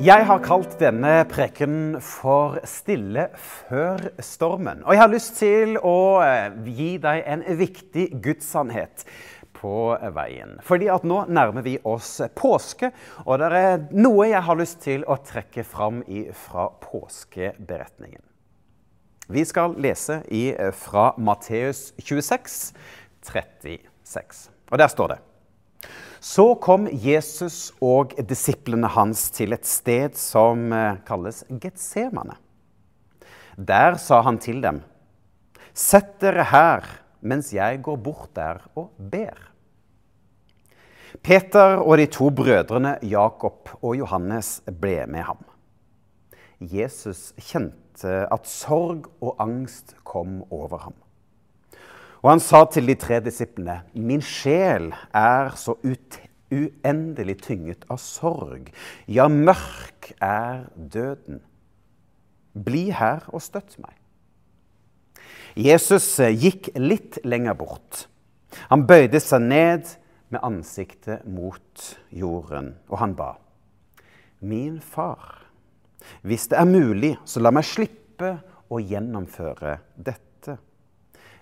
Jeg har kalt denne preken for 'Stille før stormen'. Og jeg har lyst til å eh, gi deg en viktig gudssannhet på veien. Fordi at nå nærmer vi oss påske, og det er noe jeg har lyst til å trekke fram fra påskeberetningen. Vi skal lese fra Matteus 26, 36. Og der står det så kom Jesus og disiplene hans til et sted som eh, kalles Getsemane. Der sa han til dem, Sett dere her mens jeg går bort der og ber. Peter og de to brødrene Jakob og Johannes ble med ham. Jesus kjente at sorg og angst kom over ham. Og han sa til de tre disiplene.: Min sjel er så uendelig tynget av sorg. Ja, mørk er døden. Bli her og støtt meg. Jesus eh, gikk litt lenger bort. Han bøyde seg ned med ansiktet mot jorden, og han ba. Min far, hvis det er mulig, så la meg slippe å gjennomføre dette.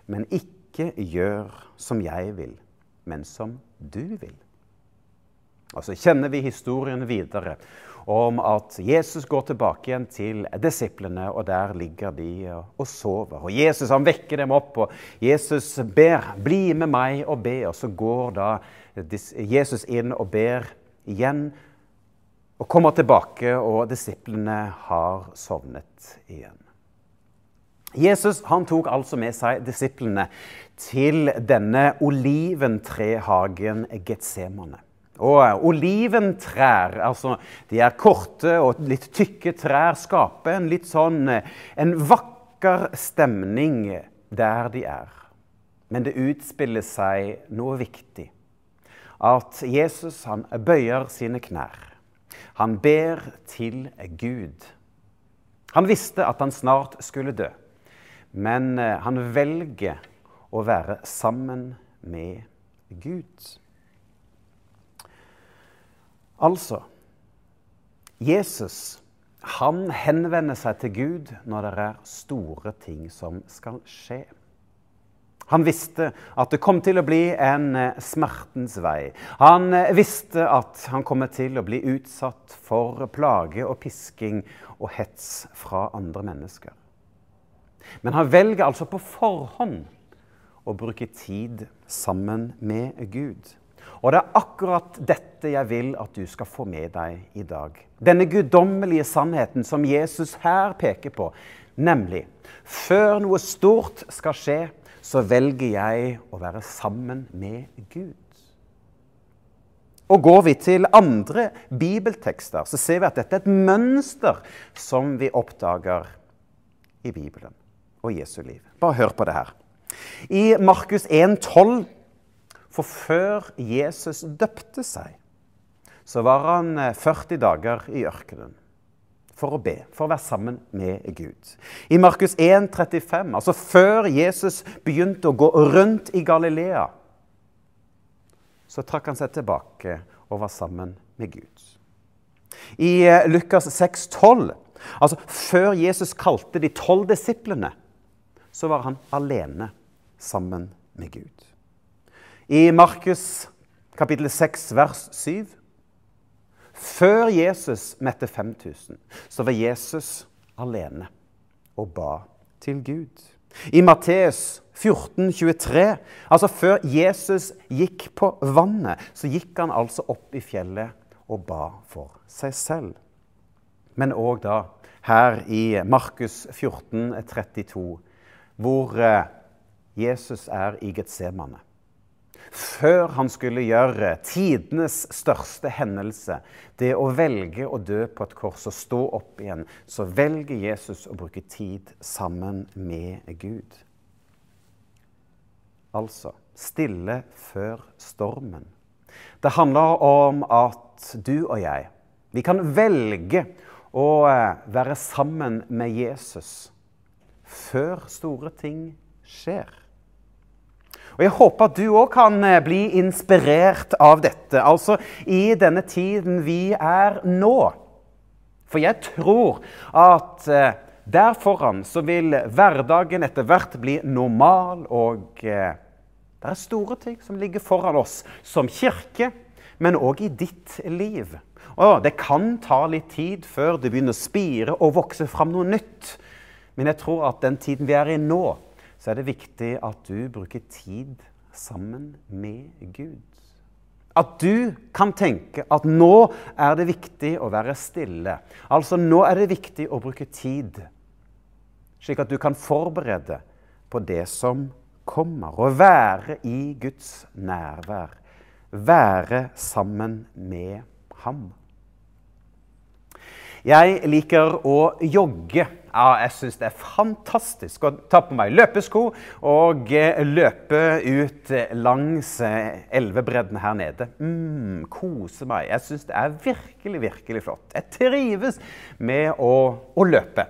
Men ikke ikke gjør som jeg vil, men som du vil. Og så kjenner vi historien videre om at Jesus går tilbake igjen til disiplene, og der ligger de og sover. Og Jesus han vekker dem opp, og Jesus ber 'bli med meg og be'. Og så går da Jesus inn og ber igjen, og kommer tilbake, og disiplene har sovnet igjen. Jesus han tok altså med seg disiplene til denne oliventrehagen Getsemane. Og oliventrær, altså de er korte og litt tykke trær, skaper en litt sånn en vakker stemning der de er. Men det utspiller seg noe viktig. At Jesus han bøyer sine knær. Han ber til Gud. Han visste at han snart skulle dø. Men eh, han velger å være sammen med Gud. Altså Jesus han henvender seg til Gud når det er store ting som skal skje. Han visste at det kom til å bli en eh, smertens vei. Han eh, visste at han kom til å bli utsatt for plage og pisking og hets fra andre mennesker. Men han velger altså på forhånd å bruke tid sammen med Gud. Og det er akkurat dette jeg vil at du skal få med deg i dag. Denne guddommelige sannheten som Jesus her peker på, nemlig før noe stort skal skje, så velger jeg å være sammen med Gud. Og Går vi til andre bibeltekster, så ser vi at dette er et mønster som vi oppdager i Bibelen og Jesu liv. Bare hør på det her. I Markus 1,12 For før Jesus døpte seg, så var han 40 eh, dager i ørkenen for å be, for å være sammen med Gud. I Markus 1,35, altså før Jesus begynte å gå rundt i Galilea, så trakk han seg tilbake og var sammen med Gud. I Lukas Lukas 6,12, altså før Jesus kalte de tolv disiplene, så var han alene sammen med Gud. I Markus kapittel 6 vers 7 Før Jesus mette 5000, så var Jesus alene og ba til Gud. I Matteus 14, 23, altså før Jesus gikk på vannet, så gikk han altså opp i fjellet og ba for seg selv. Men òg da, her i Markus 14, 32, hvor eh, Jesus er i Getsemane. Før han skulle gjøre tidenes største hendelse, det å velge å dø på et kors og stå opp igjen, så velger Jesus å bruke tid sammen med Gud. Altså stille før stormen. Det handler om at du og jeg, vi kan velge å eh, være sammen med Jesus før store ting skjer. Og Jeg håper at du òg kan eh, bli inspirert av dette. Altså i denne tiden vi er nå. For jeg tror at eh, der foran så vil hverdagen etter hvert bli normal, og eh, det er store ting som ligger foran oss som kirke, men òg i ditt liv. Og det kan ta litt tid før det begynner å spire og vokse fram noe nytt. Men jeg tror at den tiden vi er i nå, så er det viktig at du bruker tid sammen med Gud. At du kan tenke at nå er det viktig å være stille. Altså nå er det viktig å bruke tid, slik at du kan forberede på det som kommer. Å være i Guds nærvær. Være sammen med ham. Jeg liker å jogge. Ja, jeg syns det er fantastisk å ta på meg løpesko og eh, løpe ut eh, langs eh, elvebredden her nede. Mm, kose meg. Jeg syns det er virkelig, virkelig flott. Jeg trives med å, å, løpe.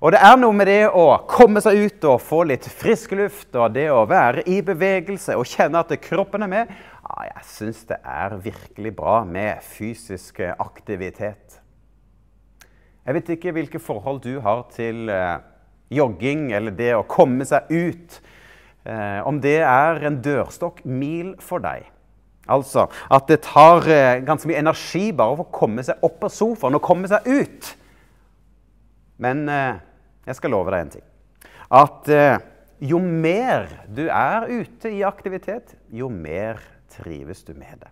Og det er noe med det å komme seg ut og få litt frisk luft, og det å være i bevegelse og kjenne at kroppen er med. Ja, jeg syns det er virkelig bra med fysisk aktivitet. Jeg vet ikke hvilke forhold du har til eh, jogging eller det å komme seg ut. Eh, om det er en dørstokk mil for deg. Altså at det tar eh, ganske mye energi bare for å komme seg opp av sofaen og komme seg ut. Men eh, jeg skal love deg en ting. At eh, jo mer du er ute i aktivitet, jo mer trives du med det.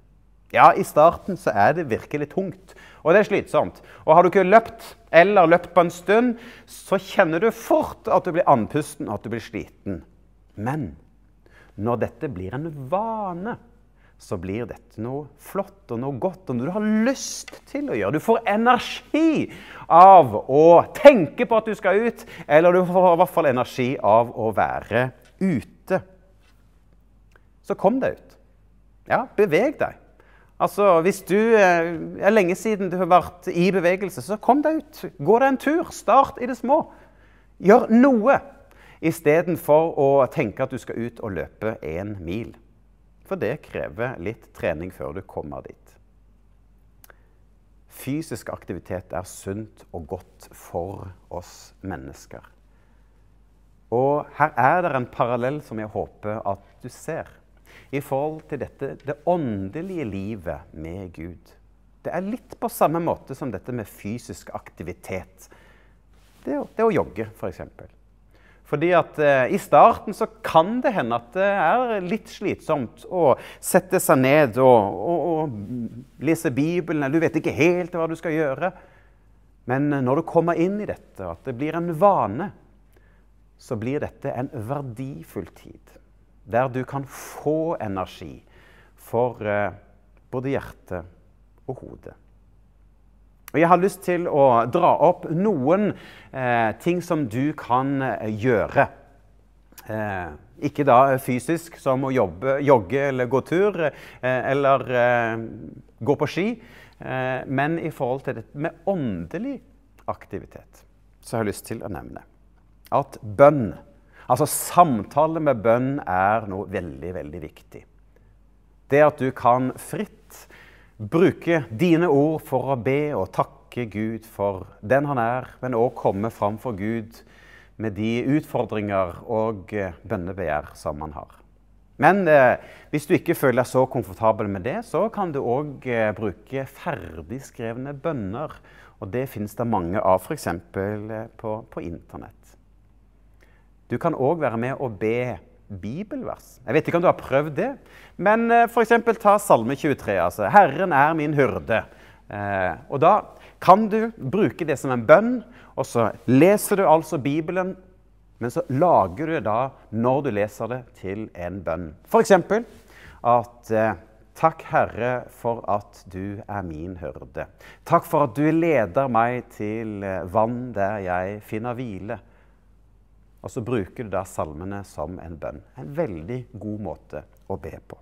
Ja, i starten så er det virkelig tungt, og det er slitsomt. Og har du ikke løpt eller løpt på en stund, så kjenner du fort at du blir andpusten og at du blir sliten. Men når dette blir en vane, så blir dette noe flott og noe godt og noe du har lyst til å gjøre. Du får energi av å tenke på at du skal ut, eller du får i hvert fall energi av å være ute. Så kom deg ut. Ja, beveg deg. Altså, Hvis du eh, er lenge siden du har vært i bevegelse, så kom deg ut. Gå deg en tur. Start i det små. Gjør noe istedenfor å tenke at du skal ut og løpe én mil. For det krever litt trening før du kommer dit. Fysisk aktivitet er sunt og godt for oss mennesker. Og her er det en parallell som jeg håper at du ser i forhold til dette, det åndelige livet med Gud. Det er litt på samme måte som dette med fysisk aktivitet. Det det å jogge, f.eks. For Fordi at eh, I starten så kan det hende at det er litt slitsomt å sette seg ned og, og, og lese Bibelen. eller Du vet ikke helt hva du skal gjøre. Men når du kommer inn i dette, at det blir en vane, så blir dette en verdifull tid der du kan få energi for eh, både hjerte og hode. Og jeg har lyst til å dra opp noen eh, ting som du kan eh, gjøre. Eh, ikke da fysisk, som å jobbe, jogge eller gå tur, eh, eller eh, gå på ski, men i forhold til det med åndelig aktivitet. Så jeg har lyst til å nevne at bønn Altså Samtale med bønn er noe veldig, veldig viktig. Det at du kan fritt bruke dine ord for å be og takke Gud for den han er, men òg komme framfor Gud med de utfordringer og eh, bønnebegjær som han har. Men eh, hvis du ikke føler deg så komfortabel med det, så kan du òg eh, bruke ferdigskrevne bønner. Og det finnes det mange av, f.eks. Eh, på, på internett. Du kan òg være med og be bibelvers. Jeg vet ikke om du har prøvd det, men eh, f.eks. ta Salme 23. altså 'Herren er min hyrde'. Eh, og da kan du bruke det som en bønn, og så leser du altså Bibelen, men så lager du det da, når du leser det, til en bønn. F.eks. at eh, Takk, Herre, for at du er min hørde. Takk for at du leder meg til vann der jeg finner hvile. Og så bruker du da salmene som en bønn. En veldig god måte å be på.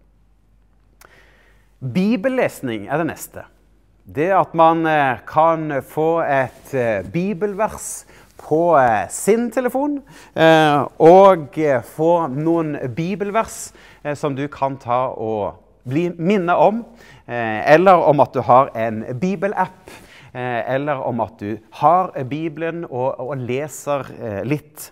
Bibellesning er det neste. Det at man eh, kan få et eh, bibelvers på eh, sin telefon, og få noen bibelvers som du kan ta og bli minnet om, eller om at du har en bibelapp eller om at du har Bibelen og, og leser litt.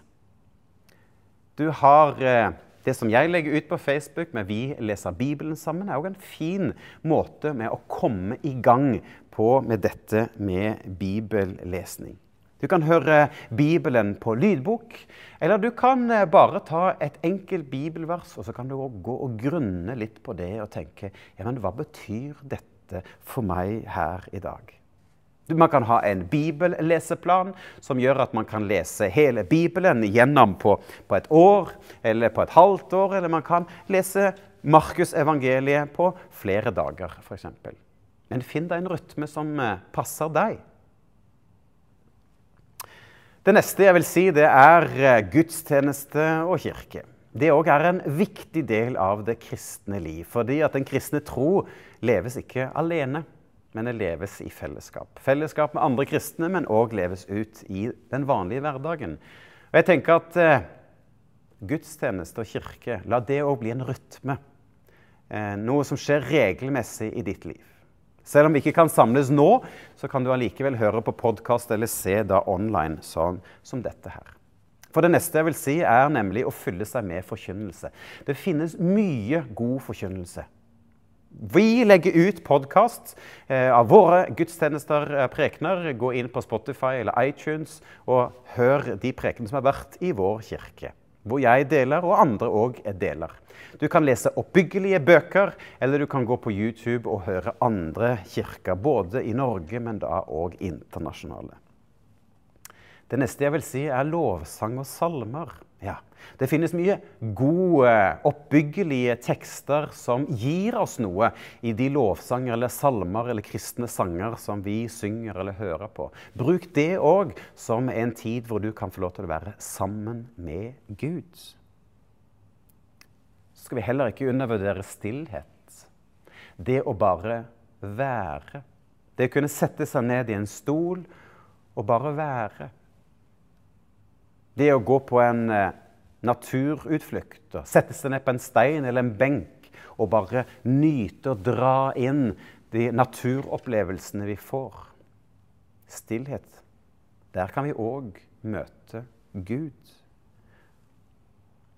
Du har eh, det som jeg legger ut på Facebook med 'Vi leser Bibelen sammen', er òg en fin måte med å komme i gang på med dette med bibellesning. Du kan høre Bibelen på lydbok, eller du kan eh, bare ta et enkelt bibelvers, og så kan du gå og grunne litt på det og tenke ja, men hva betyr dette for meg her i dag? Man kan ha en bibelleseplan som gjør at man kan lese hele Bibelen gjennom på, på et år eller på et halvt år. Eller man kan lese Markusevangeliet på flere dager, f.eks. Men finn deg en rytme som eh, passer deg. Det neste jeg vil si, det er eh, gudstjeneste og kirke. Det òg er en viktig del av det kristne liv. Fordi at den kristne tro leves ikke alene men det leves i fellesskap. Fellesskap med andre kristne, men òg leves ut i den vanlige hverdagen. Og jeg tenker at eh, Gudstjeneste og kirke, la det òg bli en rytme. Eh, noe som skjer regelmessig i ditt liv. Selv om vi ikke kan samles nå, så kan du allikevel høre på podkast eller se da online sånn som dette her. For det neste jeg vil si, er nemlig å fylle seg med forkynnelse. Det finnes mye god forkynnelse vi legger ut podkast eh, av våre gudstjenester, eh, prekener. Gå inn på Spotify eller iTunes og hør de prekenene som har vært i vår kirke. Hvor jeg deler, og andre òg deler. Du kan lese oppbyggelige bøker, eller du kan gå på YouTube og høre andre kirker. Både i Norge, men da òg internasjonale. Det neste jeg vil si, er lovsang og salmer. Ja, Det finnes mye gode, oppbyggelige tekster som gir oss noe i de lovsanger eller salmer eller kristne sanger som vi synger eller hører på. Bruk det òg som en tid hvor du kan få lov til å være sammen med Gud. Så skal vi heller ikke undervurdere stillhet. Det å bare være. Det å kunne sette seg ned i en stol og bare være. Det å gå på en naturutflukt og sette seg ned på en stein eller en benk og bare nyte og dra inn de naturopplevelsene vi får. Stillhet. Der kan vi òg møte Gud.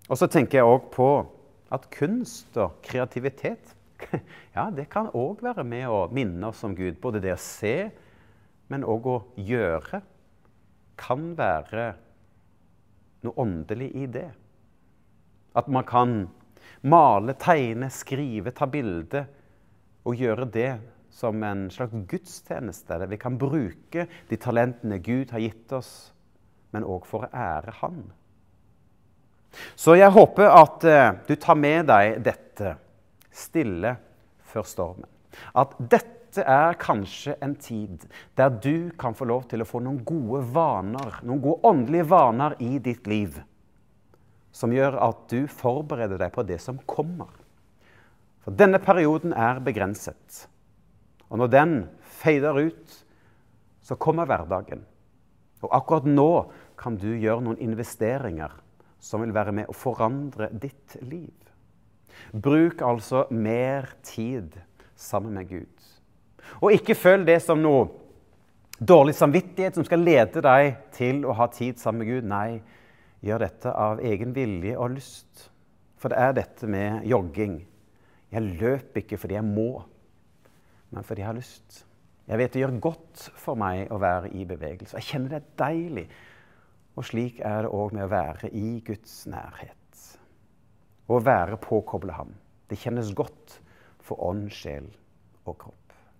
Og så tenker jeg òg på at kunst og kreativitet ja, det kan òg være med å minne oss om Gud. Både det å se, men òg å gjøre, kan være noe åndelig i det. At man kan male, tegne, skrive, ta bilde og gjøre det som en slags gudstjeneste. Der vi kan bruke de talentene Gud har gitt oss, men òg for å ære Han. Så jeg håper at uh, du tar med deg dette stille før stormen. At dette dette er kanskje en tid der du kan få lov til å få noen gode vaner, noen gode åndelige vaner i ditt liv, som gjør at du forbereder deg på det som kommer. For denne perioden er begrenset. Og når den feider ut, så kommer hverdagen. Og akkurat nå kan du gjøre noen investeringer som vil være med å forandre ditt liv. Bruk altså mer tid sammen med Gud. Og ikke følg det som noe dårlig samvittighet som skal lede deg til å ha tid sammen med Gud. Nei, gjør dette av egen vilje og lyst. For det er dette med jogging. Jeg løper ikke fordi jeg må, men fordi jeg har lyst. Jeg vet det gjør godt for meg å være i bevegelse. Jeg kjenner det er deilig. Og slik er det òg med å være i Guds nærhet. Å være påkobla ham. Det kjennes godt for ånd, sjel og kropp.